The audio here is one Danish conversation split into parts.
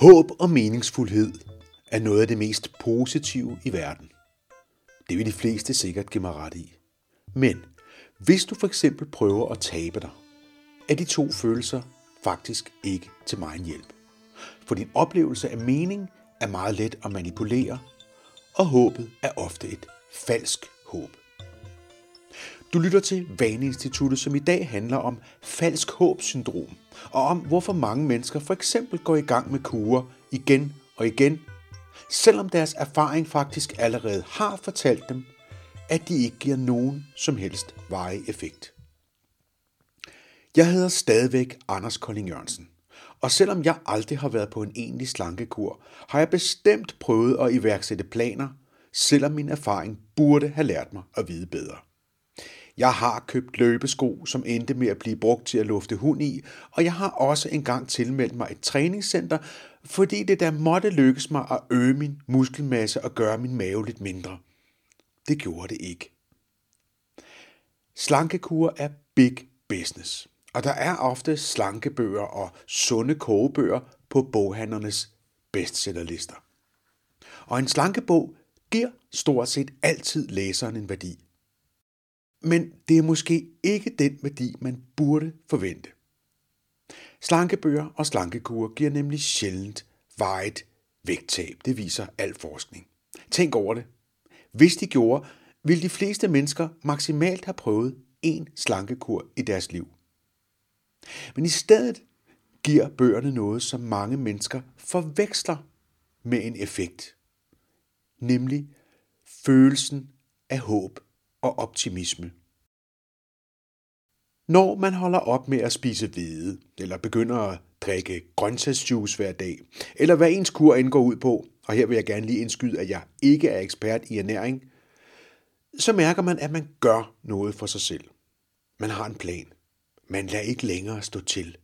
Håb og meningsfuldhed er noget af det mest positive i verden. Det vil de fleste sikkert give mig ret i. Men hvis du for eksempel prøver at tabe dig, er de to følelser faktisk ikke til mig en hjælp. For din oplevelse af mening er meget let at manipulere, og håbet er ofte et falsk håb. Du lytter til Vaneinstituttet, som i dag handler om falsk håbsyndrom, og om hvorfor mange mennesker for eksempel går i gang med kurer igen og igen, selvom deres erfaring faktisk allerede har fortalt dem, at de ikke giver nogen som helst veje effekt. Jeg hedder stadigvæk Anders Kolding Jørgensen, og selvom jeg aldrig har været på en egentlig slankekur, har jeg bestemt prøvet at iværksætte planer, selvom min erfaring burde have lært mig at vide bedre. Jeg har købt løbesko, som endte med at blive brugt til at lufte hund i, og jeg har også engang tilmeldt mig et træningscenter, fordi det der måtte lykkes mig at øge min muskelmasse og gøre min mave lidt mindre. Det gjorde det ikke. Slankekur er big business, og der er ofte slankebøger og sunde kogebøger på boghandlernes bestsellerlister. Og en slankebog giver stort set altid læseren en værdi. Men det er måske ikke den værdi, man burde forvente. Slankebøger og slankekur giver nemlig sjældent vejet vægttab. Det viser al forskning. Tænk over det. Hvis de gjorde, ville de fleste mennesker maksimalt have prøvet én slankekur i deres liv. Men i stedet giver bøgerne noget, som mange mennesker forveksler med en effekt, nemlig følelsen af håb og optimisme. Når man holder op med at spise hvede, eller begynder at drikke grøntsagsjuice hver dag, eller hvad ens kur indgår ud på, og her vil jeg gerne lige indskyde, at jeg ikke er ekspert i ernæring, så mærker man, at man gør noget for sig selv. Man har en plan. Man lader ikke længere stå til.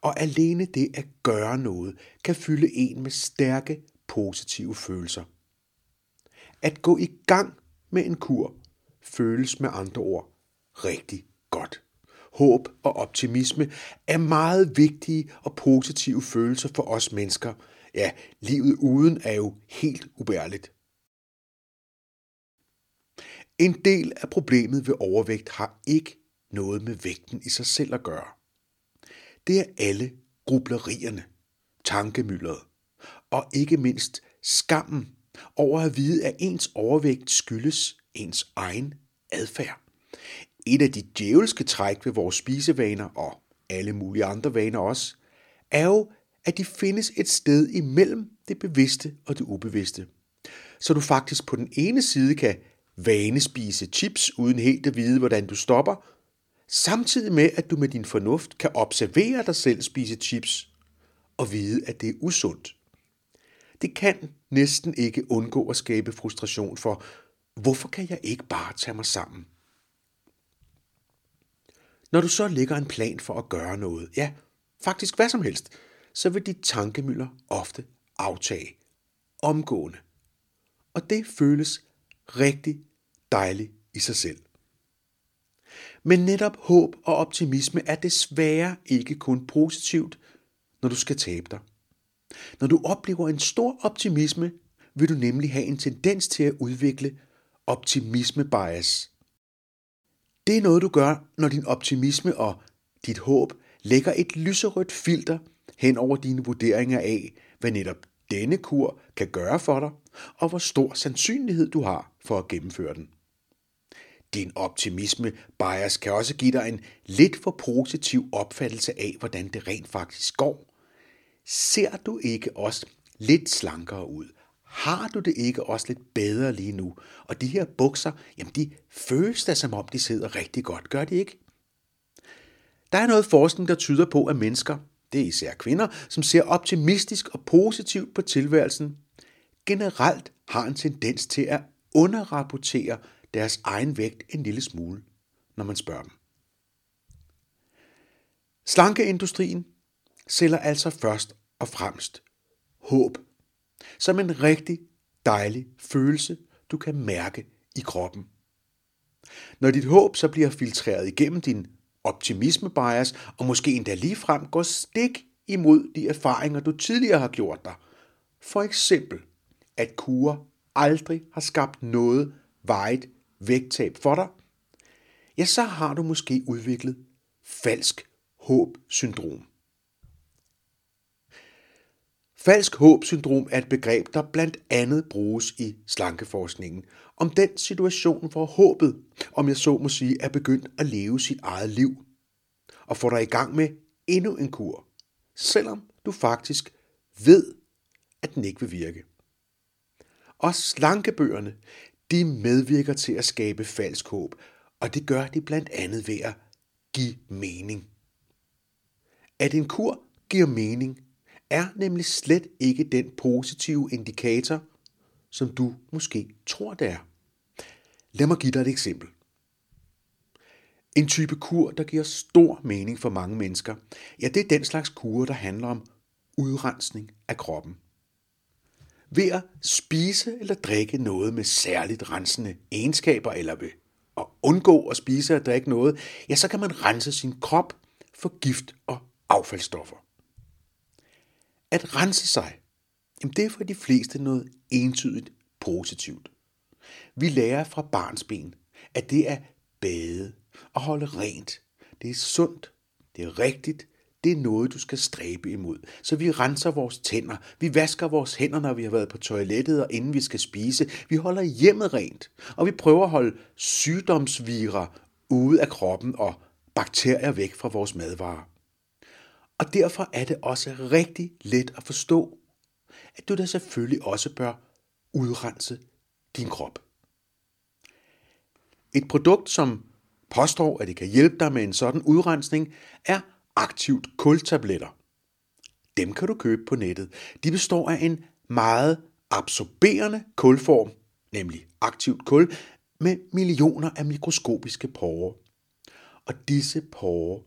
Og alene det at gøre noget kan fylde en med stærke, positive følelser. At gå i gang med en kur føles med andre ord rigtig godt. Håb og optimisme er meget vigtige og positive følelser for os mennesker. Ja, livet uden er jo helt ubærligt. En del af problemet ved overvægt har ikke noget med vægten i sig selv at gøre. Det er alle grublerierne, tankemyldret og ikke mindst skammen over at vide, at ens overvægt skyldes ens egen adfærd. Et af de djævelske træk ved vores spisevaner og alle mulige andre vaner også, er jo, at de findes et sted imellem det bevidste og det ubevidste. Så du faktisk på den ene side kan vanespise chips uden helt at vide, hvordan du stopper, samtidig med, at du med din fornuft kan observere dig selv spise chips og vide, at det er usundt. Det kan næsten ikke undgå at skabe frustration for, hvorfor kan jeg ikke bare tage mig sammen? Når du så lægger en plan for at gøre noget, ja, faktisk hvad som helst, så vil dit tankemøller ofte aftage omgående. Og det føles rigtig dejligt i sig selv. Men netop håb og optimisme er desværre ikke kun positivt, når du skal tabe dig. Når du oplever en stor optimisme, vil du nemlig have en tendens til at udvikle optimisme bias. Det er noget, du gør, når din optimisme og dit håb lægger et lyserødt filter hen over dine vurderinger af, hvad netop denne kur kan gøre for dig, og hvor stor sandsynlighed du har for at gennemføre den. Din optimisme bias kan også give dig en lidt for positiv opfattelse af, hvordan det rent faktisk går. Ser du ikke også lidt slankere ud? Har du det ikke også lidt bedre lige nu? Og de her bukser, jamen de føles da som om de sidder rigtig godt, gør de ikke? Der er noget forskning, der tyder på, at mennesker, det er især kvinder, som ser optimistisk og positivt på tilværelsen, generelt har en tendens til at underrapportere deres egen vægt en lille smule, når man spørger dem. Slankeindustrien sælger altså først og fremmest håb som en rigtig dejlig følelse, du kan mærke i kroppen. Når dit håb så bliver filtreret igennem din optimisme bias, og måske endda frem går stik imod de erfaringer, du tidligere har gjort dig. For eksempel, at kur aldrig har skabt noget vejet vægttab for dig, ja, så har du måske udviklet falsk håb-syndrom. Falsk håbsyndrom er et begreb, der blandt andet bruges i slankeforskningen, om den situation, hvor håbet, om jeg så må sige, er begyndt at leve sit eget liv, og får dig i gang med endnu en kur, selvom du faktisk ved, at den ikke vil virke. Og slankebøgerne, de medvirker til at skabe falsk håb, og det gør de blandt andet ved at give mening. At en kur giver mening, er nemlig slet ikke den positive indikator, som du måske tror det er. Lad mig give dig et eksempel. En type kur, der giver stor mening for mange mennesker, ja, det er den slags kur, der handler om udrensning af kroppen. Ved at spise eller drikke noget med særligt rensende egenskaber, eller ved at undgå at spise og drikke noget, ja, så kan man rense sin krop for gift og affaldsstoffer. At rense sig, jamen det er for de fleste noget entydigt positivt. Vi lærer fra barnsben, at det er bade og holde rent. Det er sundt, det er rigtigt, det er noget, du skal stræbe imod. Så vi renser vores tænder, vi vasker vores hænder, når vi har været på toilettet, og inden vi skal spise. Vi holder hjemmet rent, og vi prøver at holde sygdomsvirer ude af kroppen og bakterier væk fra vores madvarer. Og derfor er det også rigtig let at forstå, at du da selvfølgelig også bør udrense din krop. Et produkt, som påstår, at det kan hjælpe dig med en sådan udrensning, er aktivt kultabletter. Dem kan du købe på nettet. De består af en meget absorberende kulform, nemlig aktivt kul, med millioner af mikroskopiske porer. Og disse porer,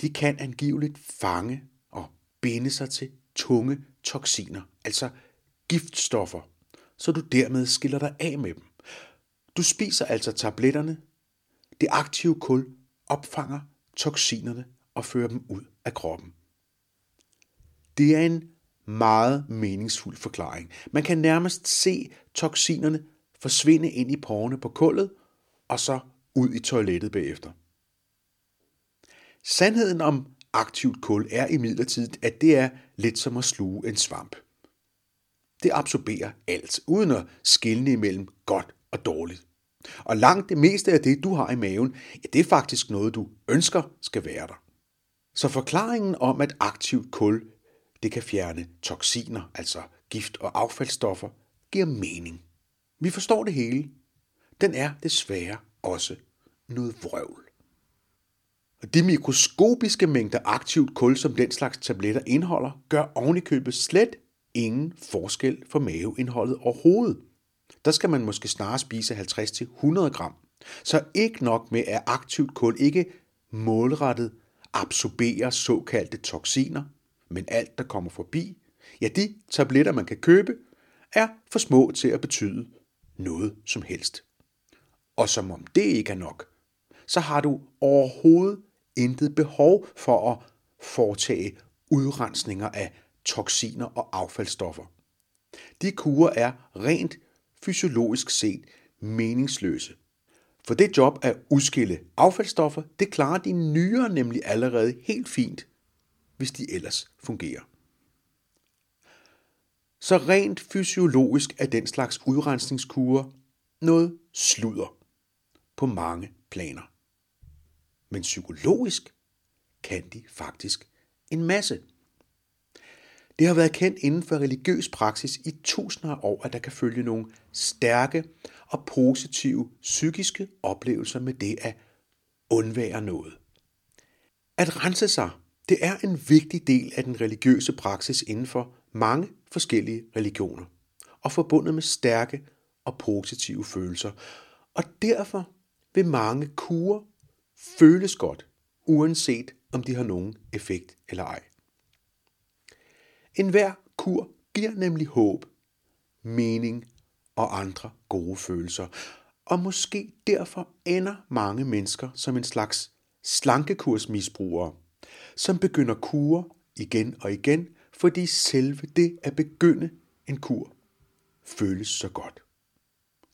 de kan angiveligt fange og binde sig til tunge toksiner, altså giftstoffer, så du dermed skiller dig af med dem. Du spiser altså tabletterne. Det aktive kul opfanger toksinerne og fører dem ud af kroppen. Det er en meget meningsfuld forklaring. Man kan nærmest se toksinerne forsvinde ind i porerne på kullet, og så ud i toilettet bagefter. Sandheden om aktivt kul er imidlertid, at det er lidt som at sluge en svamp. Det absorberer alt, uden at skille imellem godt og dårligt. Og langt det meste af det, du har i maven, ja, det er faktisk noget, du ønsker skal være der. Så forklaringen om, at aktivt kul det kan fjerne toksiner, altså gift og affaldsstoffer, giver mening. Vi forstår det hele. Den er desværre også noget vrøvl. Og de mikroskopiske mængder aktivt kul, som den slags tabletter indeholder, gør ovenikøbet slet ingen forskel for maveindholdet overhovedet. Der skal man måske snarere spise 50-100 gram. Så ikke nok med, at aktivt kul ikke målrettet absorberer såkaldte toksiner, men alt, der kommer forbi, ja, de tabletter, man kan købe, er for små til at betyde noget som helst. Og som om det ikke er nok, så har du overhovedet intet behov for at foretage udrensninger af toksiner og affaldsstoffer. De kurer er rent fysiologisk set meningsløse. For det job at udskille affaldsstoffer, det klarer de nyere nemlig allerede helt fint, hvis de ellers fungerer. Så rent fysiologisk er den slags udrensningskurer noget sludder på mange planer. Men psykologisk kan de faktisk en masse. Det har været kendt inden for religiøs praksis i tusinder af år, at der kan følge nogle stærke og positive psykiske oplevelser med det at undvære noget. At rense sig, det er en vigtig del af den religiøse praksis inden for mange forskellige religioner, og forbundet med stærke og positive følelser. Og derfor vil mange kure føles godt, uanset om de har nogen effekt eller ej. En hver kur giver nemlig håb, mening og andre gode følelser. Og måske derfor ender mange mennesker som en slags slankekursmisbrugere, som begynder kurer igen og igen, fordi selve det at begynde en kur føles så godt.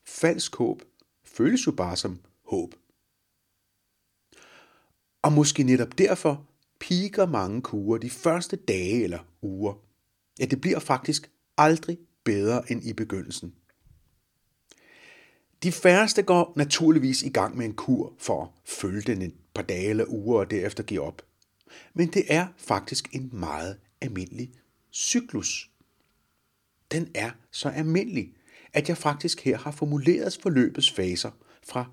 Falsk håb føles jo bare som håb. Og måske netop derfor piker mange kurer de første dage eller uger. Ja, det bliver faktisk aldrig bedre end i begyndelsen. De færreste går naturligvis i gang med en kur for at følge den et par dage eller uger og derefter give op. Men det er faktisk en meget almindelig cyklus. Den er så almindelig, at jeg faktisk her har formuleret forløbets faser fra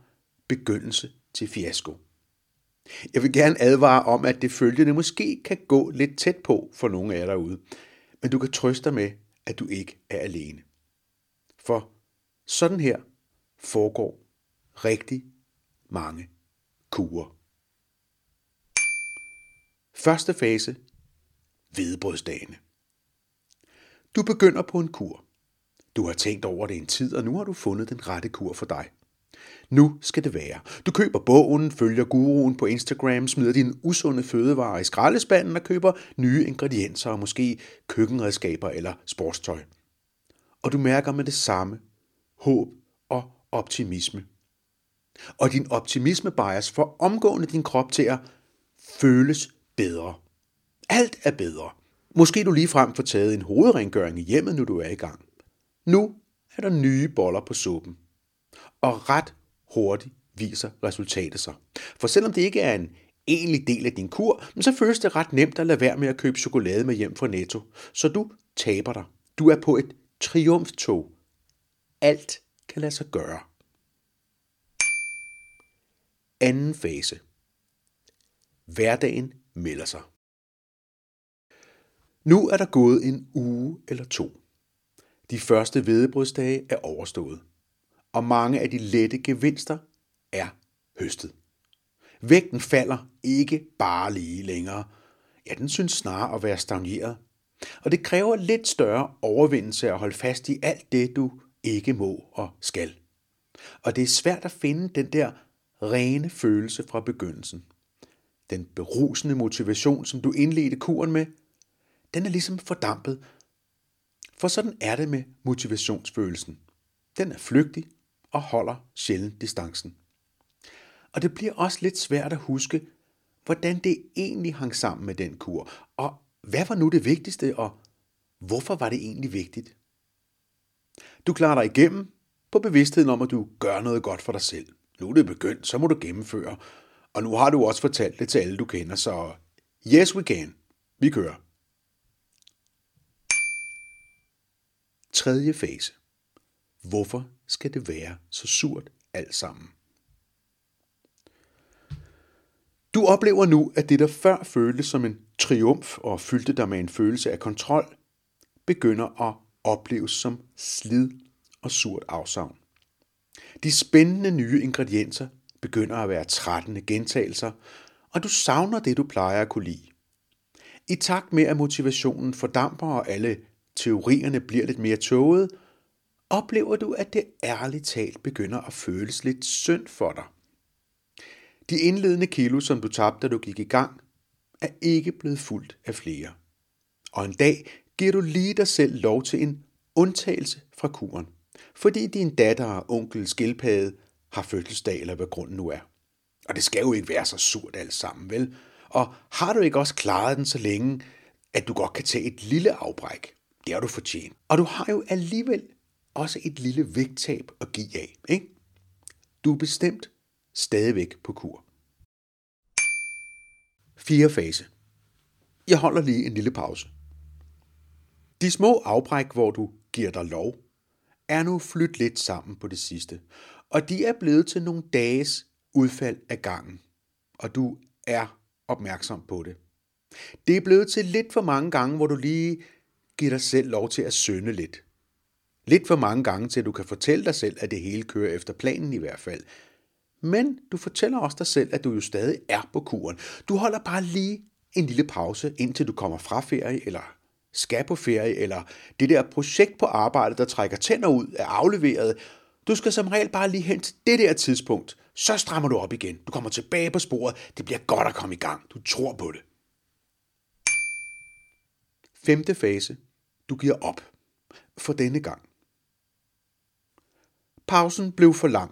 begyndelse til fiasko. Jeg vil gerne advare om, at det følgende måske kan gå lidt tæt på for nogle af jer derude, men du kan trøste dig med, at du ikke er alene. For sådan her foregår rigtig mange kurer. Første fase. Hvedebrødsdagene. Du begynder på en kur. Du har tænkt over det en tid, og nu har du fundet den rette kur for dig. Nu skal det være. Du køber bogen, følger guruen på Instagram, smider dine usunde fødevarer i skraldespanden og køber nye ingredienser og måske køkkenredskaber eller sportstøj. Og du mærker med det samme håb og optimisme. Og din optimisme bias får omgående din krop til at føles bedre. Alt er bedre. Måske du lige frem får taget en hovedrengøring i hjemmet, nu du er i gang. Nu er der nye boller på suppen. Og ret hurtigt viser resultatet sig. For selvom det ikke er en egentlig del af din kur, så føles det ret nemt at lade være med at købe chokolade med hjem fra Netto. Så du taber dig. Du er på et triumftog. Alt kan lade sig gøre. Anden fase. Hverdagen melder sig. Nu er der gået en uge eller to. De første hvedebrødsdage er overstået, og mange af de lette gevinster er høstet. Vægten falder ikke bare lige længere. Ja, den synes snarere at være stagneret. Og det kræver lidt større overvindelse at holde fast i alt det, du ikke må og skal. Og det er svært at finde den der rene følelse fra begyndelsen. Den berusende motivation, som du indledte kuren med, den er ligesom fordampet. For sådan er det med motivationsfølelsen. Den er flygtig og holder sjældent distancen. Og det bliver også lidt svært at huske, hvordan det egentlig hang sammen med den kur, og hvad var nu det vigtigste, og hvorfor var det egentlig vigtigt? Du klarer dig igennem på bevidstheden om, at du gør noget godt for dig selv. Nu er det begyndt, så må du gennemføre. Og nu har du også fortalt det til alle, du kender, så yes we can. Vi kører. Tredje fase. Hvorfor skal det være så surt alt sammen? Du oplever nu, at det, der før føltes som en triumf og fyldte dig med en følelse af kontrol, begynder at opleves som slid og surt afsavn. De spændende nye ingredienser begynder at være trættende gentagelser, og du savner det, du plejer at kunne lide. I takt med, at motivationen fordamper og alle teorierne bliver lidt mere tåget, oplever du, at det ærligt talt begynder at føles lidt synd for dig. De indledende kilo, som du tabte, da du gik i gang, er ikke blevet fuldt af flere. Og en dag giver du lige dig selv lov til en undtagelse fra kuren, fordi din datter og onkel skildpadde har fødselsdag, eller hvad grunden nu er. Og det skal jo ikke være så surt alt sammen, vel? Og har du ikke også klaret den så længe, at du godt kan tage et lille afbræk? Det har du fortjent. Og du har jo alligevel også et lille vægttab at give af, ikke? Du er bestemt stadigvæk på kur. Fire fase. Jeg holder lige en lille pause. De små afbræk, hvor du giver dig lov, er nu flyttet lidt sammen på det sidste, og de er blevet til nogle dages udfald af gangen, og du er opmærksom på det. Det er blevet til lidt for mange gange, hvor du lige giver dig selv lov til at sønde lidt. Lidt for mange gange til, at du kan fortælle dig selv, at det hele kører efter planen i hvert fald. Men du fortæller også dig selv, at du jo stadig er på kuren. Du holder bare lige en lille pause, indtil du kommer fra ferie, eller skal på ferie, eller det der projekt på arbejde, der trækker tænder ud, er afleveret. Du skal som regel bare lige hen til det der tidspunkt. Så strammer du op igen. Du kommer tilbage på sporet. Det bliver godt at komme i gang. Du tror på det. Femte fase. Du giver op. For denne gang. Pausen blev for lang,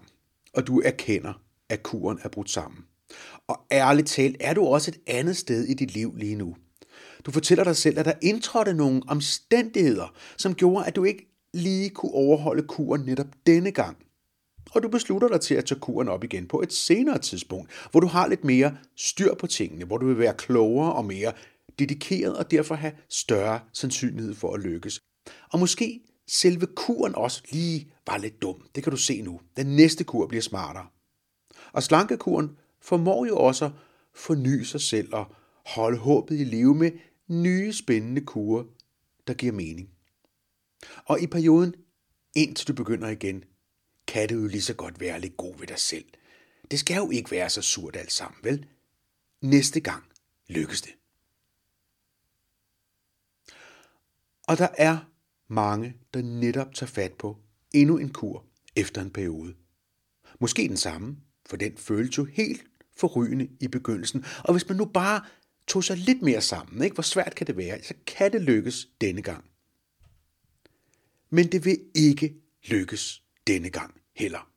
og du erkender, at kuren er brudt sammen. Og ærligt talt er du også et andet sted i dit liv lige nu. Du fortæller dig selv, at der indtrådte nogle omstændigheder, som gjorde, at du ikke lige kunne overholde kuren netop denne gang. Og du beslutter dig til at tage kuren op igen på et senere tidspunkt, hvor du har lidt mere styr på tingene, hvor du vil være klogere og mere dedikeret og derfor have større sandsynlighed for at lykkes. Og måske selve kuren også lige var lidt dum. Det kan du se nu. Den næste kur bliver smartere. Og slankekuren formår jo også at forny sig selv og holde håbet i live med nye spændende kurer, der giver mening. Og i perioden, indtil du begynder igen, kan du jo lige så godt være lidt god ved dig selv. Det skal jo ikke være så surt alt sammen, vel? Næste gang lykkes det. Og der er mange, der netop tager fat på endnu en kur efter en periode. Måske den samme, for den føles jo helt forrygende i begyndelsen. Og hvis man nu bare tog sig lidt mere sammen, ikke? hvor svært kan det være, så kan det lykkes denne gang. Men det vil ikke lykkes denne gang heller.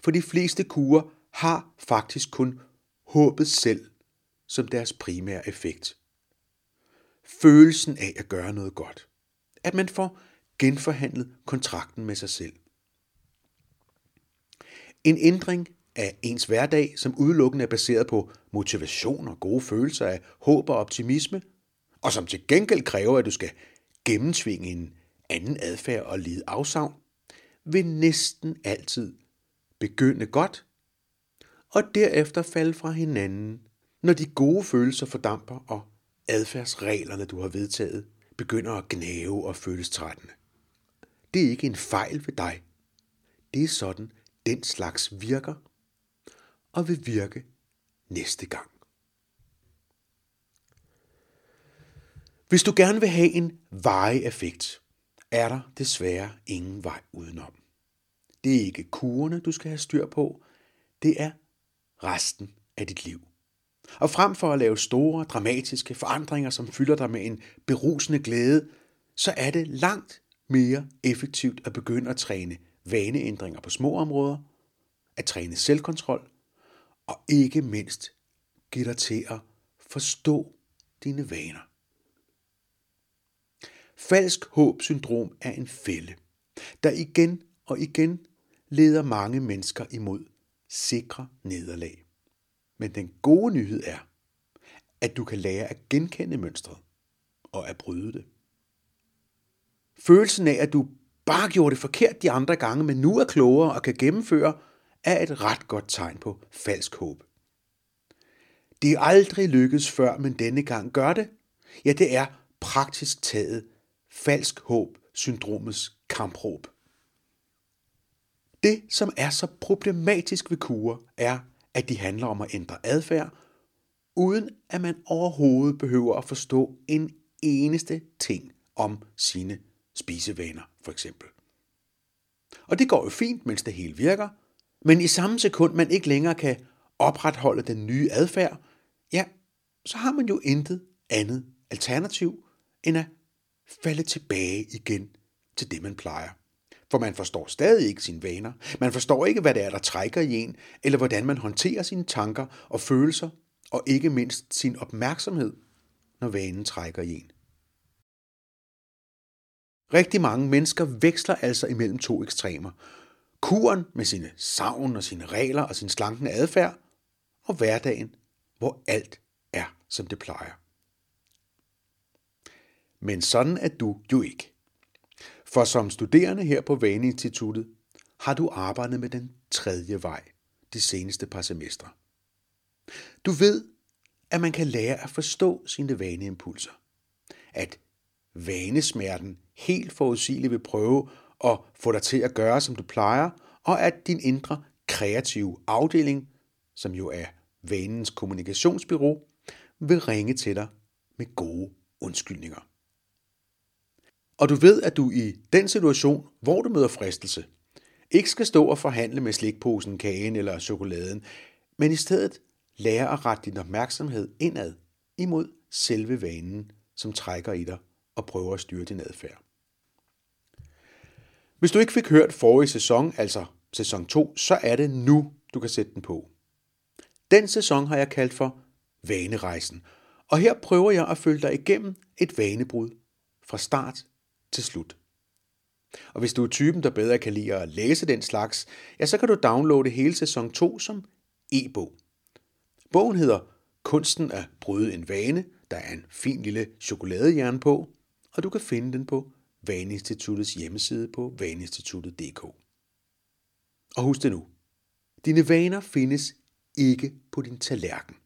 For de fleste kurer har faktisk kun håbet selv som deres primære effekt. Følelsen af at gøre noget godt. At man får genforhandlet kontrakten med sig selv. En ændring af ens hverdag, som udelukkende er baseret på motivation og gode følelser af håb og optimisme, og som til gengæld kræver, at du skal gennemtvinge en anden adfærd og lide afsavn, vil næsten altid begynde godt, og derefter falde fra hinanden, når de gode følelser fordamper og adfærdsreglerne, du har vedtaget, begynder at gnave og føles trættende. Det er ikke en fejl ved dig. Det er sådan, den slags virker og vil virke næste gang. Hvis du gerne vil have en varig effekt, er der desværre ingen vej udenom. Det er ikke kurerne, du skal have styr på. Det er resten af dit liv. Og frem for at lave store, dramatiske forandringer, som fylder dig med en berusende glæde, så er det langt mere effektivt at begynde at træne vaneændringer på små områder, at træne selvkontrol, og ikke mindst give dig til at forstå dine vaner. Falsk håb-syndrom er en fælde, der igen og igen leder mange mennesker imod sikre nederlag. Men den gode nyhed er, at du kan lære at genkende mønstret og at bryde det. Følelsen af, at du bare gjorde det forkert de andre gange, men nu er klogere og kan gennemføre, er et ret godt tegn på falsk håb. Det er aldrig lykkedes før, men denne gang gør det. Ja, det er praktisk taget falsk håb syndromets kampråb. Det, som er så problematisk ved kurer, er, at de handler om at ændre adfærd, uden at man overhovedet behøver at forstå en eneste ting om sine spisevaner, for eksempel. Og det går jo fint, mens det hele virker, men i samme sekund, man ikke længere kan opretholde den nye adfærd, ja, så har man jo intet andet alternativ, end at falde tilbage igen til det, man plejer. For man forstår stadig ikke sine vaner. Man forstår ikke, hvad det er, der trækker i en, eller hvordan man håndterer sine tanker og følelser, og ikke mindst sin opmærksomhed, når vanen trækker i en. Rigtig mange mennesker veksler altså imellem to ekstremer. Kuren med sine savn og sine regler og sin slankende adfærd, og hverdagen, hvor alt er, som det plejer. Men sådan er du jo ikke. For som studerende her på Vaneinstituttet har du arbejdet med den tredje vej de seneste par semestre. Du ved, at man kan lære at forstå sine vaneimpulser. At vanesmerten helt forudsigeligt vil prøve at få dig til at gøre, som du plejer, og at din indre kreative afdeling, som jo er vanens kommunikationsbyrå, vil ringe til dig med gode undskyldninger. Og du ved, at du i den situation, hvor du møder fristelse, ikke skal stå og forhandle med slikposen, kagen eller chokoladen, men i stedet lære at rette din opmærksomhed indad imod selve vanen, som trækker i dig og prøver at styre din adfærd. Hvis du ikke fik hørt forrige sæson, altså sæson 2, så er det nu, du kan sætte den på. Den sæson har jeg kaldt for Vanerejsen, og her prøver jeg at følge dig igennem et vanebrud fra start til slut. Og hvis du er typen, der bedre kan lide at læse den slags, ja, så kan du downloade hele sæson 2 som e-bog. Bogen hedder Kunsten at bryde en vane. Der er en fin lille chokoladehjerne på, og du kan finde den på Vaneinstituttets hjemmeside på vaneinstituttet.dk. Og husk det nu. Dine vaner findes ikke på din tallerken.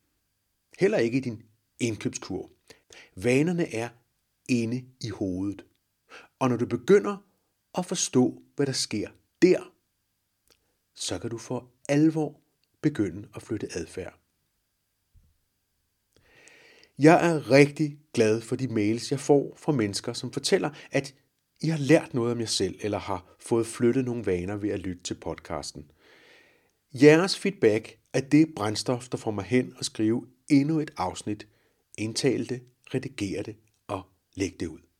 Heller ikke i din indkøbskur. Vanerne er inde i hovedet. Og når du begynder at forstå, hvad der sker der, så kan du for alvor begynde at flytte adfærd. Jeg er rigtig glad for de mails, jeg får fra mennesker, som fortæller, at I har lært noget om jer selv, eller har fået flyttet nogle vaner ved at lytte til podcasten. Jeres feedback er det brændstof, der får mig hen og skrive endnu et afsnit, indtale det, redigere det og lægge det ud.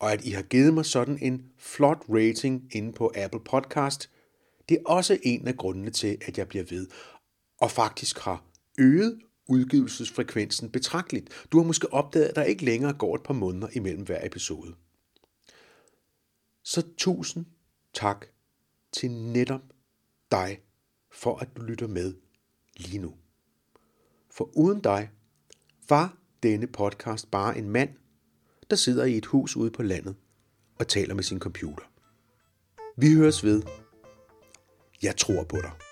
Og at I har givet mig sådan en flot rating inde på Apple Podcast, det er også en af grundene til, at jeg bliver ved, og faktisk har øget udgivelsesfrekvensen betragteligt. Du har måske opdaget, at der ikke længere går et par måneder imellem hver episode. Så tusind tak til netop dig, for at du lytter med lige nu. For uden dig var denne podcast bare en mand, der sidder i et hus ude på landet og taler med sin computer. Vi høres ved. Jeg tror på dig.